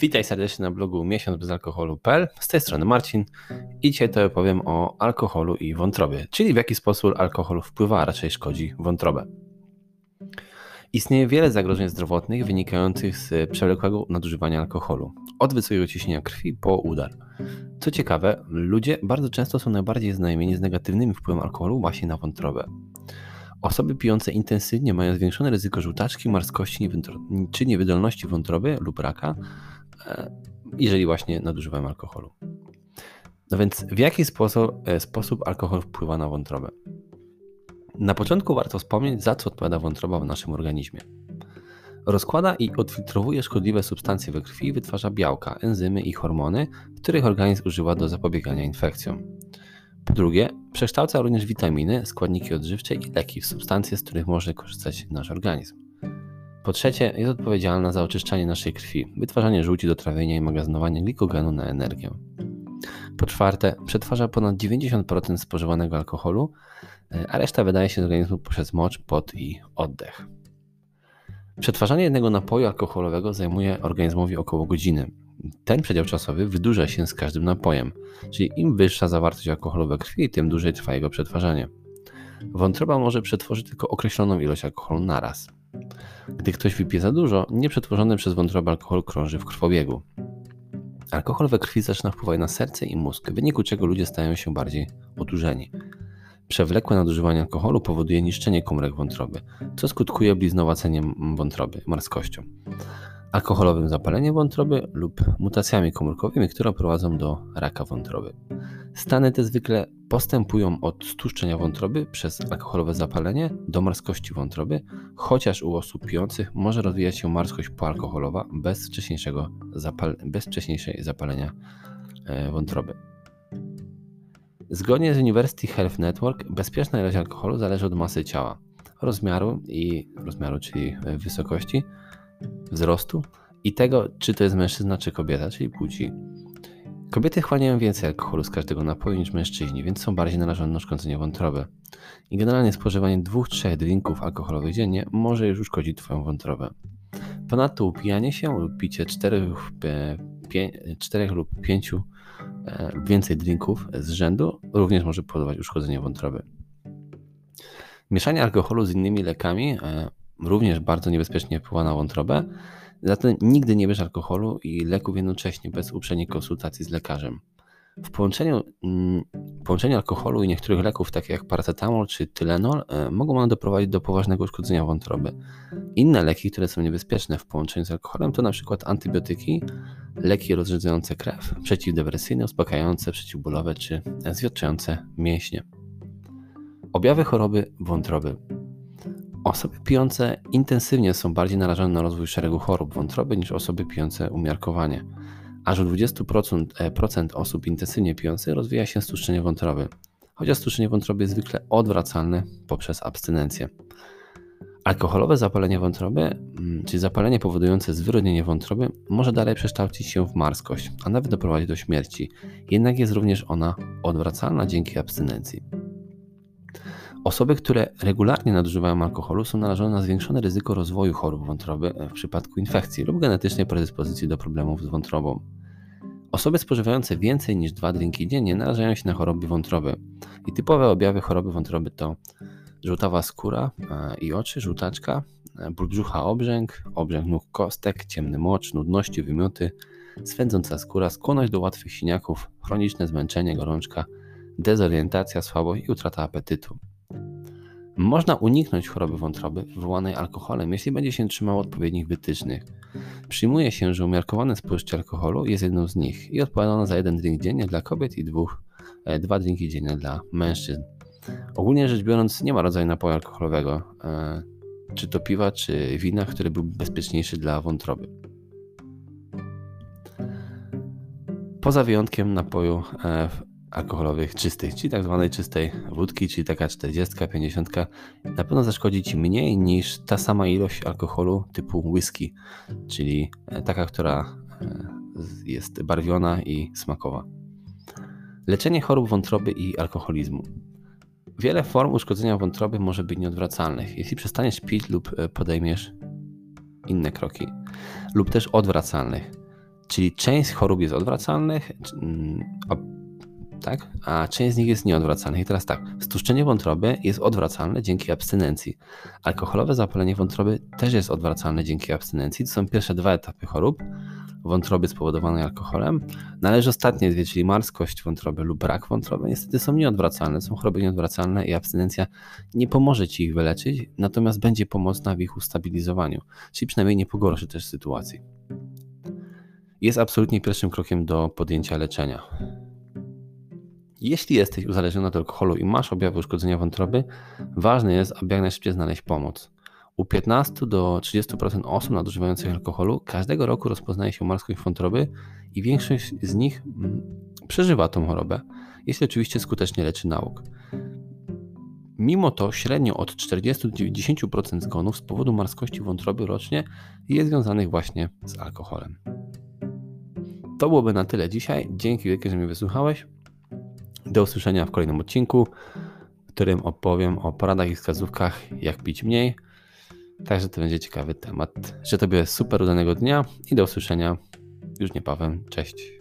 Witaj serdecznie na blogu miesiąc bez alkoholu.pl. Z tej strony Marcin i dzisiaj to opowiem o alkoholu i wątrobie, czyli w jaki sposób alkohol wpływa, a raczej szkodzi wątrobę. Istnieje wiele zagrożeń zdrowotnych wynikających z przewlekłego nadużywania alkoholu, od wysokiego ciśnienia krwi po udar. Co ciekawe, ludzie bardzo często są najbardziej znajomieni z negatywnym wpływem alkoholu właśnie na wątrobę. Osoby pijące intensywnie mają zwiększone ryzyko żółtaczki, marskości czy niewydolności wątroby lub raka, jeżeli właśnie nadużywają alkoholu. No więc w jaki sposób, e, sposób alkohol wpływa na wątrobę? Na początku warto wspomnieć, za co odpowiada wątroba w naszym organizmie. Rozkłada i odfiltrowuje szkodliwe substancje we krwi i wytwarza białka, enzymy i hormony, których organizm używa do zapobiegania infekcjom. Po drugie, przekształca również witaminy, składniki odżywcze i leki w substancje, z których może korzystać nasz organizm. Po trzecie, jest odpowiedzialna za oczyszczanie naszej krwi, wytwarzanie żółci do trawienia i magazynowanie glikogenu na energię. Po czwarte, przetwarza ponad 90% spożywanego alkoholu, a reszta wydaje się z organizmu poprzez mocz, pot i oddech. Przetwarzanie jednego napoju alkoholowego zajmuje organizmowi około godziny. Ten przedział czasowy wydłuża się z każdym napojem, czyli im wyższa zawartość alkoholu we krwi, tym dłużej trwa jego przetwarzanie. Wątroba może przetworzyć tylko określoną ilość alkoholu naraz. Gdy ktoś wypije za dużo, nieprzetworzony przez wątrobę alkohol krąży w krwobiegu. Alkohol we krwi zaczyna wpływać na serce i mózg, w wyniku czego ludzie stają się bardziej odurzeni. Przewlekłe nadużywanie alkoholu powoduje niszczenie komórek wątroby, co skutkuje bliznowaceniem wątroby, marskością alkoholowym zapaleniem wątroby lub mutacjami komórkowymi, które prowadzą do raka wątroby. Stany te zwykle postępują od stłuszczenia wątroby przez alkoholowe zapalenie do marskości wątroby, chociaż u osób pijących może rozwijać się marskość poalkoholowa bez, wcześniejszego zapal bez wcześniejszej zapalenia e, wątroby. Zgodnie z University Health Network bezpieczna ilość alkoholu zależy od masy ciała, rozmiaru i rozmiaru, czyli wysokości wzrostu i tego, czy to jest mężczyzna, czy kobieta, czyli płci. Kobiety chłaniają więcej alkoholu z każdego napoju niż mężczyźni, więc są bardziej narażone na szkodzenie wątroby. I generalnie spożywanie 2-3 drinków alkoholowych dziennie może już uszkodzić Twoją wątrobę. Ponadto upijanie się lub picie 4, 4 lub 5 e, więcej drinków z rzędu również może powodować uszkodzenie wątroby. Mieszanie alkoholu z innymi lekami e, również bardzo niebezpiecznie wpływa na wątrobę. Zatem nigdy nie bierz alkoholu i leków jednocześnie bez uprzedniej konsultacji z lekarzem. W połączeniu, mm, połączeniu alkoholu i niektórych leków, takich jak paracetamol czy tylenol, e, mogą one doprowadzić do poważnego uszkodzenia wątroby. Inne leki, które są niebezpieczne w połączeniu z alkoholem, to np. antybiotyki, leki rozrzedzające krew, przeciwdepresyjne, uspokajające, przeciwbólowe czy zwiotczające mięśnie. Objawy choroby wątroby. Osoby pijące intensywnie są bardziej narażone na rozwój szeregu chorób wątroby niż osoby pijące umiarkowanie. Aż u 20% e, osób intensywnie pijących rozwija się stłuszczenie wątroby, chociaż stłuszczenie wątroby jest zwykle odwracalne poprzez abstynencję. Alkoholowe zapalenie wątroby, mm, czyli zapalenie powodujące zwyrodnienie wątroby, może dalej przekształcić się w marskość, a nawet doprowadzić do śmierci. Jednak jest również ona odwracalna dzięki abstynencji. Osoby, które regularnie nadużywają alkoholu, są narażone na zwiększone ryzyko rozwoju chorób wątroby w przypadku infekcji lub genetycznej predyspozycji do problemów z wątrobą. Osoby spożywające więcej niż dwa drinki dziennie narażają się na choroby wątroby. I typowe objawy choroby wątroby to żółtawa skóra e, i oczy, żółtaczka, e, ból brzucha, obrzęk, obrzęk nóg kostek, ciemny mocz, nudności, wymioty, swędząca skóra, skłonność do łatwych siniaków, chroniczne zmęczenie, gorączka, dezorientacja, słabość i utrata apetytu. Można uniknąć choroby wątroby wywołanej alkoholem, jeśli będzie się trzymało odpowiednich wytycznych. Przyjmuje się, że umiarkowane spożycie alkoholu jest jedną z nich i odpowiada ona za jeden drink dziennie dla kobiet i dwóch, e, dwa drinki dziennie dla mężczyzn. Ogólnie rzecz biorąc, nie ma rodzaju napoju alkoholowego, e, czy to piwa, czy wina, który był bezpieczniejszy dla wątroby. Poza wyjątkiem napoju e, alkoholowych czystych, czyli tak zwanej czystej wódki, czyli taka 40, 50, na pewno zaszkodzi Ci mniej niż ta sama ilość alkoholu typu whisky, czyli e, taka, która e, jest barwiona i smakowa. Leczenie chorób wątroby i alkoholizmu. Wiele form uszkodzenia wątroby może być nieodwracalnych, jeśli przestaniesz pić lub e, podejmiesz inne kroki, lub też odwracalnych, Czyli część chorób jest odwracalnych, a, tak? a część z nich jest nieodwracalnych. I teraz tak, stłuszczenie wątroby jest odwracalne dzięki abstynencji. Alkoholowe zapalenie wątroby też jest odwracalne dzięki abstynencji. To są pierwsze dwa etapy chorób wątroby spowodowanej alkoholem. Należy ostatnie dwie, czyli marskość wątroby lub brak wątroby, niestety są nieodwracalne, są choroby nieodwracalne i abstynencja nie pomoże Ci ich wyleczyć, natomiast będzie pomocna w ich ustabilizowaniu, czyli przynajmniej nie pogorszy też sytuacji. Jest absolutnie pierwszym krokiem do podjęcia leczenia. Jeśli jesteś uzależniony od alkoholu i masz objawy uszkodzenia wątroby, ważne jest, aby jak najszybciej znaleźć pomoc. U 15 do 30% osób nadużywających alkoholu każdego roku rozpoznaje się marskość wątroby i większość z nich mm, przeżywa tą chorobę, jeśli oczywiście skutecznie leczy nauk. Mimo to średnio od 40 do 90% zgonów z powodu marskości wątroby rocznie jest związanych właśnie z alkoholem. To byłoby na tyle dzisiaj. Dzięki wielkie, że mnie wysłuchałeś. Do usłyszenia w kolejnym odcinku, w którym opowiem o poradach i wskazówkach, jak pić mniej Także to będzie ciekawy temat. Życzę Tobie super udanego dnia i do usłyszenia już niebawem. Cześć.